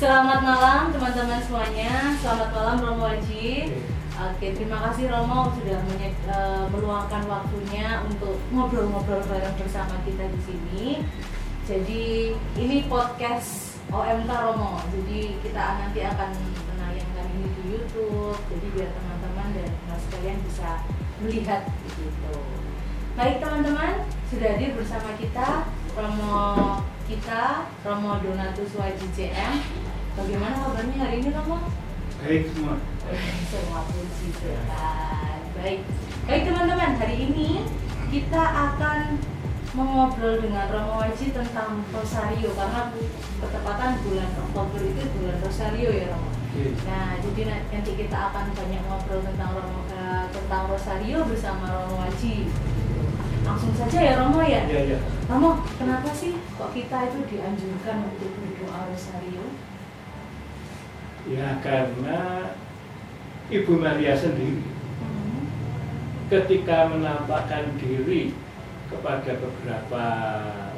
Selamat malam teman-teman semuanya. Selamat malam Romo Haji. Oke, terima kasih Romo sudah eh, meluangkan waktunya untuk ngobrol-ngobrol bareng bersama kita di sini. Jadi ini podcast OMK Romo. Jadi kita nanti akan menayangkan ini di YouTube. Jadi biar teman-teman dan mas kalian bisa melihat begitu. Baik teman-teman, sudah hadir bersama kita Romo kita Romo Donatus YJCM. Bagaimana kabarnya hari ini Romo? Baik semua. Semua puji Tuhan. Baik, baik teman-teman, hari ini kita akan mengobrol dengan Romo Waji tentang Rosario karena bertepatan bulan Oktober itu bulan Rosario ya Romo. Nah, jadi na- nanti kita akan banyak ngobrol tentang Romo eh, tentang Rosario bersama Romo Waji. Langsung saja ya Romo ya. Iya, iya. Romo, kenapa sih kok kita itu dianjurkan untuk berdoa Rosario? Ya karena Ibu Maria sendiri Hmm. ketika menampakkan diri kepada beberapa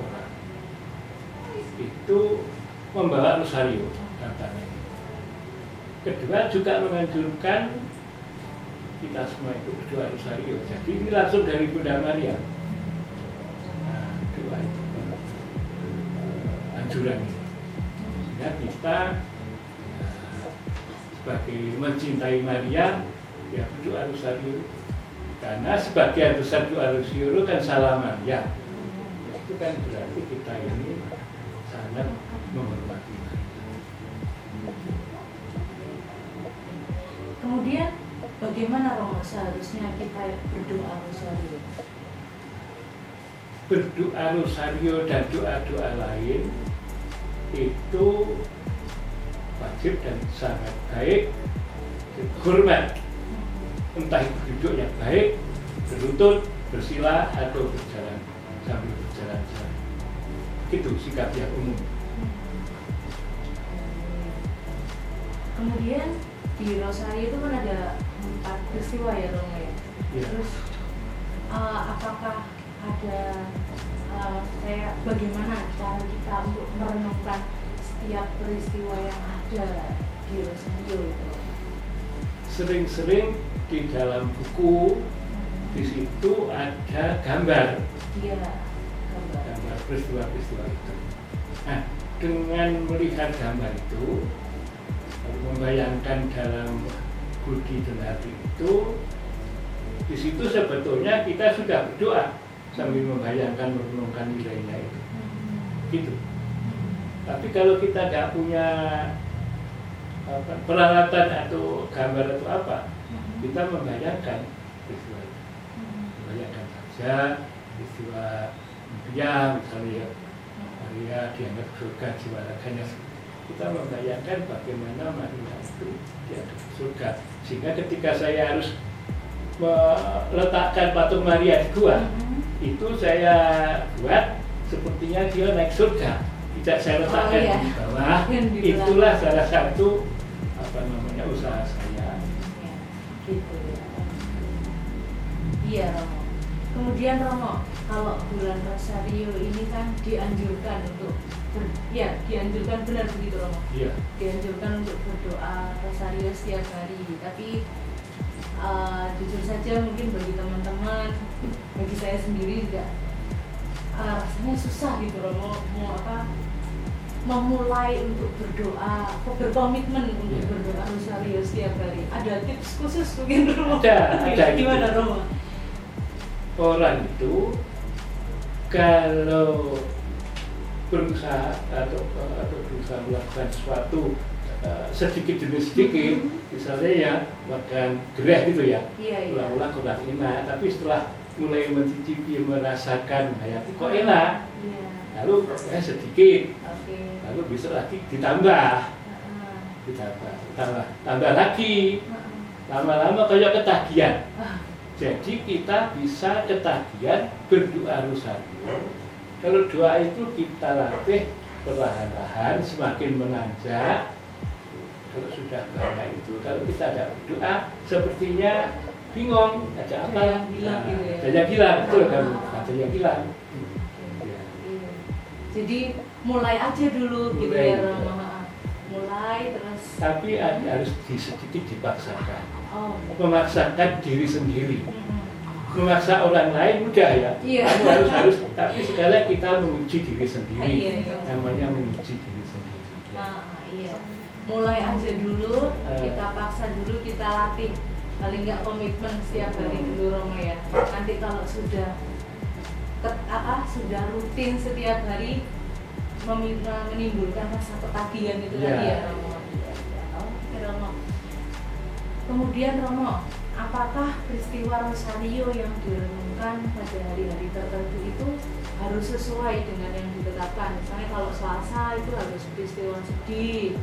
orang itu membawa rosario katanya. Kedua juga menganjurkan kita semua itu berdoa rosario. Jadi ini langsung dari Bunda Maria. Ini. Sehingga kita eh, sebagai mencintai Maria ya berdoa rosario karena sebagian besar doa rosario kan salaman ya itu kan berarti kita ini sangat menghormati. Kemudian bagaimana Romo seharusnya kita berdoa Rosario? berdoa rosario dan doa-doa lain itu wajib dan sangat baik hormat entah itu duduk yang baik berlutut bersila atau berjalan sambil berjalan-jalan itu sikap yang umum Kemudian di Rosario itu kan ada empat peristiwa ya Romo ya. ya. Terus eh, apakah ada eh, kayak bagaimana cara kita untuk merenungkan setiap peristiwa yang ada di Rosario itu? sering-sering di dalam buku di situ ada gambar Iya, gambar. gambar peristiwa-peristiwa itu. Nah, dengan melihat gambar itu, membayangkan dalam budi dan hati itu, di situ sebetulnya kita sudah berdoa sambil membayangkan merenungkan nilainya itu. Gitu. Tapi kalau kita nggak punya apa, peralatan atau gambar atau apa, kita membayangkan peristiwa itu. Membayangkan saja peristiwa Maria misalnya ya Maria dianggap surga jiwa raganya kita membayangkan bagaimana Maria itu dianggap surga. Sehingga ketika saya harus meletakkan patung Maria di gua itu saya buat sepertinya dia naik surga tidak saya letakkan Oh, iya. di bawah itulah salah satu apa namanya usaha saya Ya, gitu ya. Iya Romo. Kemudian Romo, kalau bulan Rosario ini kan dianjurkan untuk ber, ya dianjurkan benar begitu Romo. iya Dianjurkan untuk berdoa Rosario setiap hari. Tapi jujur saja mungkin bagi teman-teman, bagi saya sendiri juga eh, rasanya susah gitu Romo mau apa memulai untuk berdoa, berkomitmen untuk Iya. berdoa Rosario setiap hari. Ada tips khusus mungkin Romo? Ada, ada gitu. Gimana Romo? orang itu kalau berusaha atau atau berusaha melakukan sesuatu eh, sedikit demi sedikit. Misalnya ya makan gereh gitu ya. Iya iya. ulang-ulang kurang enak. Tapi setelah mulai mencicipi merasakan hayati kok enak? Iya. lalu eh, sedikit. Oke. lalu bisa lagi ditambah. Ditambah tambah tambah lagi. Lama-lama kayak ketagihan. Ah, Jadi kita bisa ketagihan berdoa rosario. Kalau doa itu kita latih perlahan-lahan semakin menanjak. Kalau sudah banyak itu, kalau kita ada berdoa, sepertinya bingung ada apa Ada yang hilang Nah, gitu ya? hilang betul kan ada yang hilang Ya. Iya. Jadi mulai aja dulu gitu Mulai, ya iya. Romo. Mulai terus tapi ada- harus di sedikit dipaksakan oh. memaksakan diri sendiri mm-mm. memaksa orang lain mudah ya Iya. kamu harus harus tapi sekali kita menguji diri sendiri iya, iya. namanya menguji diri iya. Mulai aja dulu, Eh. kita paksa dulu, kita latih. Paling nggak komitmen setiap hari dulu Romo ya. Nanti kalau sudah ket- apa sudah rutin setiap hari memi- menimbulkan rasa ketagihan itu Iya. tadi ya Romo. Oke Romo. Kemudian Romo, apakah peristiwa Rosario yang direnungkan pada hari-hari tertentu itu harus sesuai dengan yang ditetapkan? Misalnya kalau Selasa itu harus peristiwa sedih,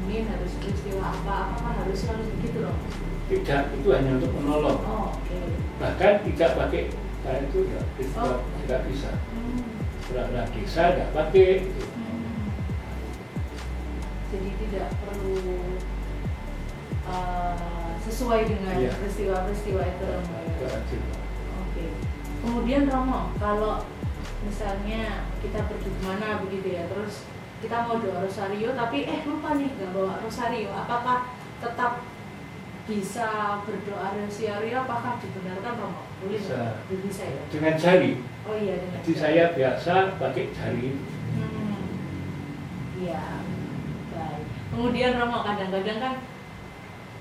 Senin harus peristiwa apa? Apakah harus selalu begitu Romo? tidak itu hanya untuk menolong Oh, oke. bahkan tidak pakai nah itu ya tidak, Oh. tidak bisa Hmm. orang-orang desa tidak pakai gitu. Hmm. Jadi tidak perlu uh, sesuai dengan Iya. peristiwa-peristiwa itu Romo ya? Oke. Kemudian Romo, kalau misalnya kita pergi ke mana begitu ya, terus kita mau doa rosario, tapi eh lupa nih nggak bawa rosario, apakah tetap bisa berdoa rosario? Apakah dibenarkan Romo? Boleh Bisa. bisa ya. dengan jari Oh iya dengan. jadi saya biasa pakai jari Hmm. Iya. Baik. Kemudian Romo kadang-kadang kan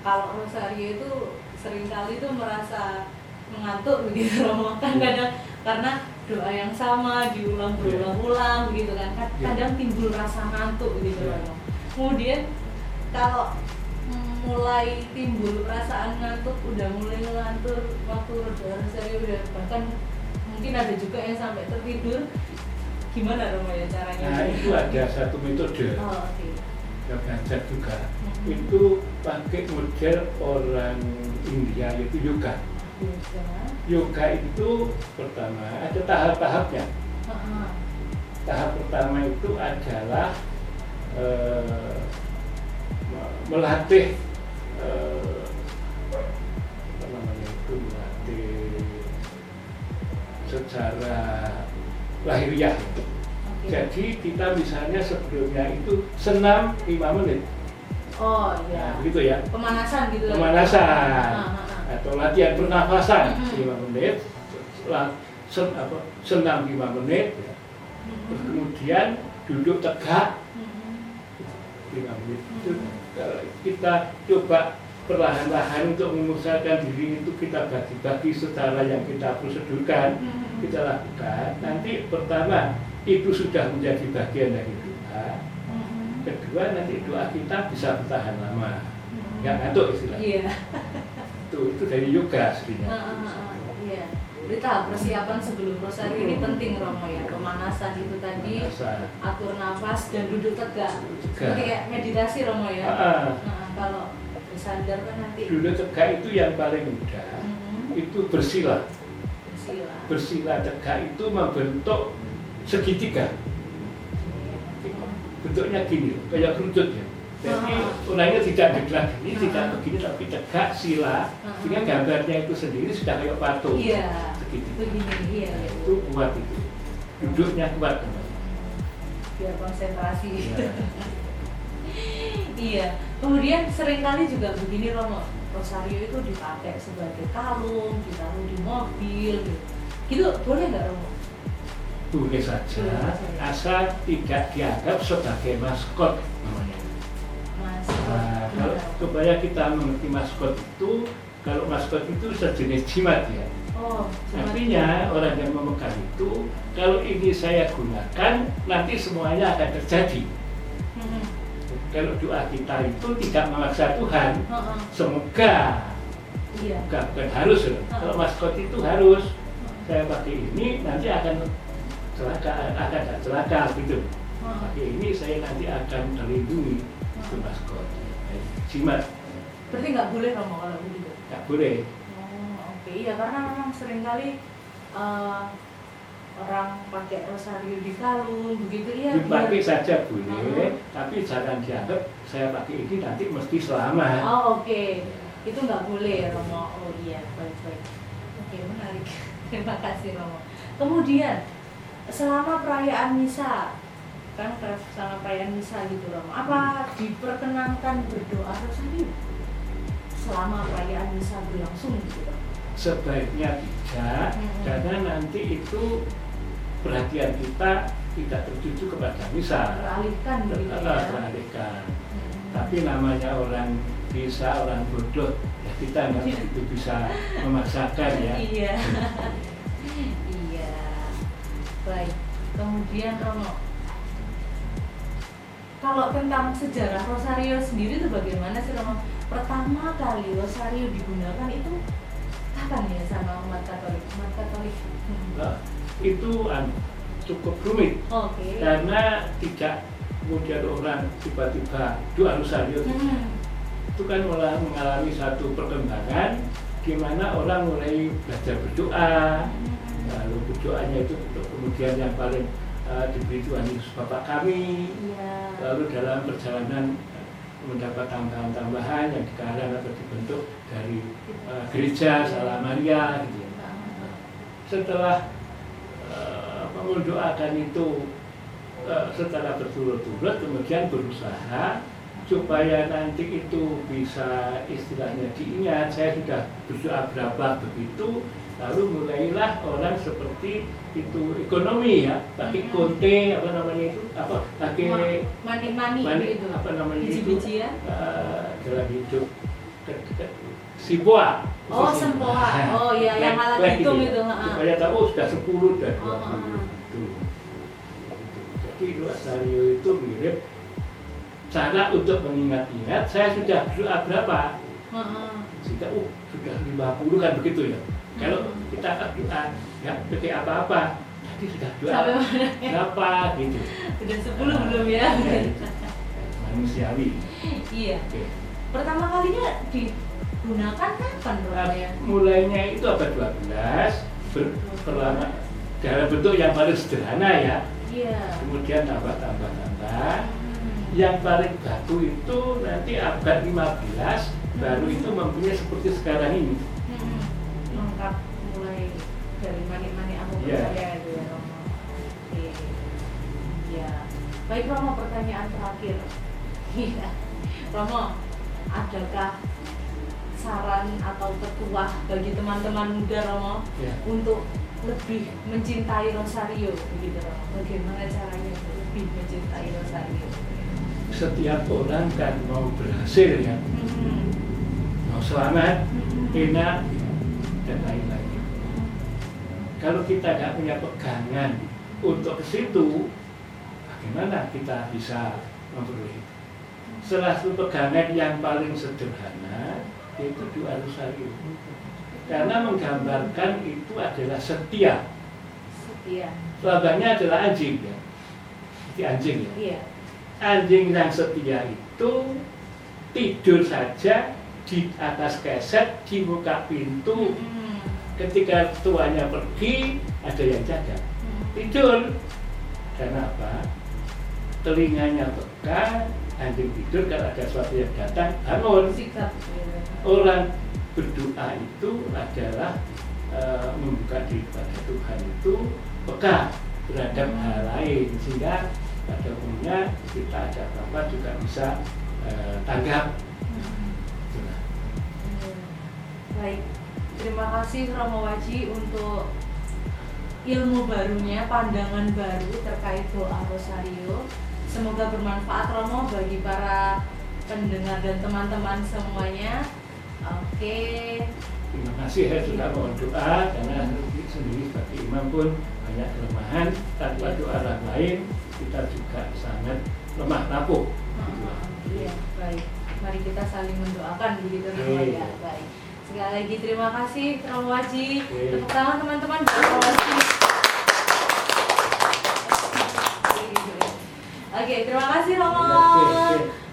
kalau rosario itu sering kali itu merasa mengantuk begitu Romo kan Iya. kadang karena doa yang sama diulang berulang-ulang begitu kan Kad- Iya. kadang timbul rasa ngantuk Iya. Romo. Kemudian kalau mm, mulai timbul perasaan ngantuk udah mulai ngantuk waktu doa rosario udah bahkan mungkin ada juga yang sampai tertidur gimana Romo ya caranya? nah itu ada satu metode Oh, oke. yang belajar juga Mhm. itu pakai model orang India yaitu yoga Yoga. itu pertama ada tahap-tahapnya tahap pertama itu adalah me- melatih eh, apa namanya itu melatih secara lahiriah. Oke. Jadi kita misalnya sebelumnya itu senam 5 menit, Oh nah, iya. begitu ya. Pemanasan gitu. Pemanasan Heeh, heeh. Atau latihan pernafasan Mhm. 5 menit, setelah sen, apa, senam 5 menit, ya. Terus Mhm. kemudian duduk tegak Mhm. 5 menit. Itu kita coba perlahan-lahan untuk memusatkan diri itu kita bagi-bagi secara yang kita prosedurkan kita lakukan nanti pertama itu sudah menjadi bagian dari doa kedua nanti doa kita bisa bertahan lama nggak ngantuk istilahnya Iya. Itu itu dari yoga aslinya Heeh, heeh, Iya. Jadi tahap persiapan sebelum rosario ini penting Romo ya. Pemanasan itu tadi, Pemanasan. atur nafas dan duduk tegak. Seperti kayak meditasi Romo ya. Ah, ah. Heeh, kalau bersandar kan nanti duduk tegak itu yang paling mudah Mhm. itu bersila bersila. bersila tegak itu membentuk segitiga bentuknya gini kayak kerucut ya jadi orangnya tidak tegak gini Ah. tidak begini tapi tegak sila sehingga gambarnya itu sendiri sudah kayak patung Iya. segitiga Begini, iya. itu kuat itu duduknya kuat biar konsentrasi. Iya. iya. Kemudian sering kali juga begini Romo, rosario itu dipakai sebagai kalung, ditaruh di mobil, gitu. Gitu boleh nggak Romo? boleh saja asal tidak dianggap sebagai maskot namanya supaya kita mengerti maskot itu, kalau maskot itu sejenis jimat ya. Oh, Artinya orang yang memegang itu, kalau ini saya gunakan, nanti semuanya akan terjadi. Mhm. Kalau doa kita itu tidak memaksa Tuhan, Heeh. semoga, Iya. bukan, bukan harus. loh. Kalau maskot itu harus, saya pakai ini nanti akan celaka, akan celaka gitu. Pakai ini saya nanti akan terlindungi itu maskot. Jimat, Berarti nggak boleh Romo kalau begitu? nggak boleh. Oh, oke. Iya, karena memang sering kali eh, orang pakai rosario di kalung begitu iya. dipakai biar- saja boleh, Hmm. tapi jangan dianggap saya pakai ini nanti mesti selamat. Oh, oke. itu nggak boleh ya Romo oh iya baik baik oke menarik terima kasih Romo kemudian selama perayaan misa kan selama perayaan misa gitu Romo apa diperkenankan berdoa rosario selama perayaan misa berlangsung gitu sebaiknya tidak Hmm. karena nanti itu perhatian kita tidak tertuju kepada misa teralihkan Ter- ya teralihkan Hmm. tapi namanya orang bisa orang bodoh ya kita nggak begitu bisa memaksakan ya Iya. iya. Baik. Kemudian Romo. Kalau tentang sejarah Rosario sendiri itu bagaimana sih Romo? Pertama kali Rosario digunakan itu kapan ya sama umat Katolik? Umat Katolik. Hmm. Nah, itu anu, cukup rumit Oke. karena tidak kemudian orang tiba-tiba dua rosario Hmm. itu kan mulai mengalami satu perkembangan di mana orang mulai belajar berdoa lalu berdoanya itu kemudian yang paling eh, diberi Tuhan Yesus Bapak kami Iya. Lalu dalam perjalanan eh, mendapat tambahan-tambahan yang dikarang atau dibentuk dari eh, gereja Salah Maria gitu ya. setelah eh, mendoakan itu eh, secara berturut-turut kemudian berusaha supaya nanti itu bisa istilahnya diingat saya sudah berdoa berapa begitu lalu mulailah orang seperti itu ekonomi ya pakai Mhm. konte apa namanya itu apa pakai Mani-mani Mani- gitu. apa namanya itu? Biji-bijian. eh, dalam hidup Siboa. Oh, sempoa. Oh, iya, yang Black- alat black hitung gitu. itu. Supaya tahu oh, sudah 10 sudah 20 Oh, ha-ha. gitu. Jadi Rosario itu mirip cara untuk mengingat-ingat saya sudah berapa sehingga oh sudah 50 kan begitu ya kalau Hmm. kita doa ya pakai apa-apa tadi sudah mana? berapa gitu Udah 10 belum ya? Ya, itu. manusiawi Iya. Oke. Pertama kalinya digunakan kapan ya? mulainya itu abad 12 ber, perlama dalam bentuk yang paling sederhana ya Iya. kemudian tambah tambah tambah Hmm. yang paling baku itu nanti abad 15 baru itu mempunyai seperti sekarang ini Lengkap mulai dari mani-mani aku Iya. percaya itu ya Romo. Oke. Iya. Baik Romo pertanyaan terakhir. Iya. Romo, adakah saran atau petuah bagi teman-teman muda Romo ya. untuk lebih mencintai Rosario begitu Romo? Bagaimana caranya lebih mencintai Rosario? setiap orang kan mau berhasil ya Hmm. mau selamat Hmm. enak dan lain-lain. Kalau kita nggak punya pegangan untuk ke situ bagaimana kita bisa memperoleh? Salah satu pegangan yang paling sederhana yaitu doa rosario. Karena menggambarkan itu adalah setia. Setia. lambangnya adalah anjing ya? Seperti anjing ya? Iya. anjing yang setia itu tidur saja di atas keset di muka pintu. Hmm. ketika tuanya pergi ada yang jaga. Hmm. tidur. Karena apa? Telinganya peka anjing tidur kalau ada sesuatu yang datang bangun. Orang berdoa itu adalah eh, membuka diri pada Tuhan itu peka terhadap hal lain. Sehingga pada umumnya kita ada apa juga bisa eh, tanggap. Hmm. Baik, terima kasih Romo Waji untuk ilmu barunya, pandangan baru terkait doa Rosario. Semoga bermanfaat Romo bagi para pendengar dan teman-teman semuanya. Oke, terima kasih ya sudah mohon doa karena sendiri sebagai imam pun banyak kelemahan tanpa doa orang lain kita juga sangat lemah rapuh. Iya, baik. Mari kita saling mendoakan begitu ya. Baik. Sekali lagi terima kasih Romo Waji. Tepuk tangan teman-teman buat Romo Waji. Oke, terima kasih Romo. Oke, oke.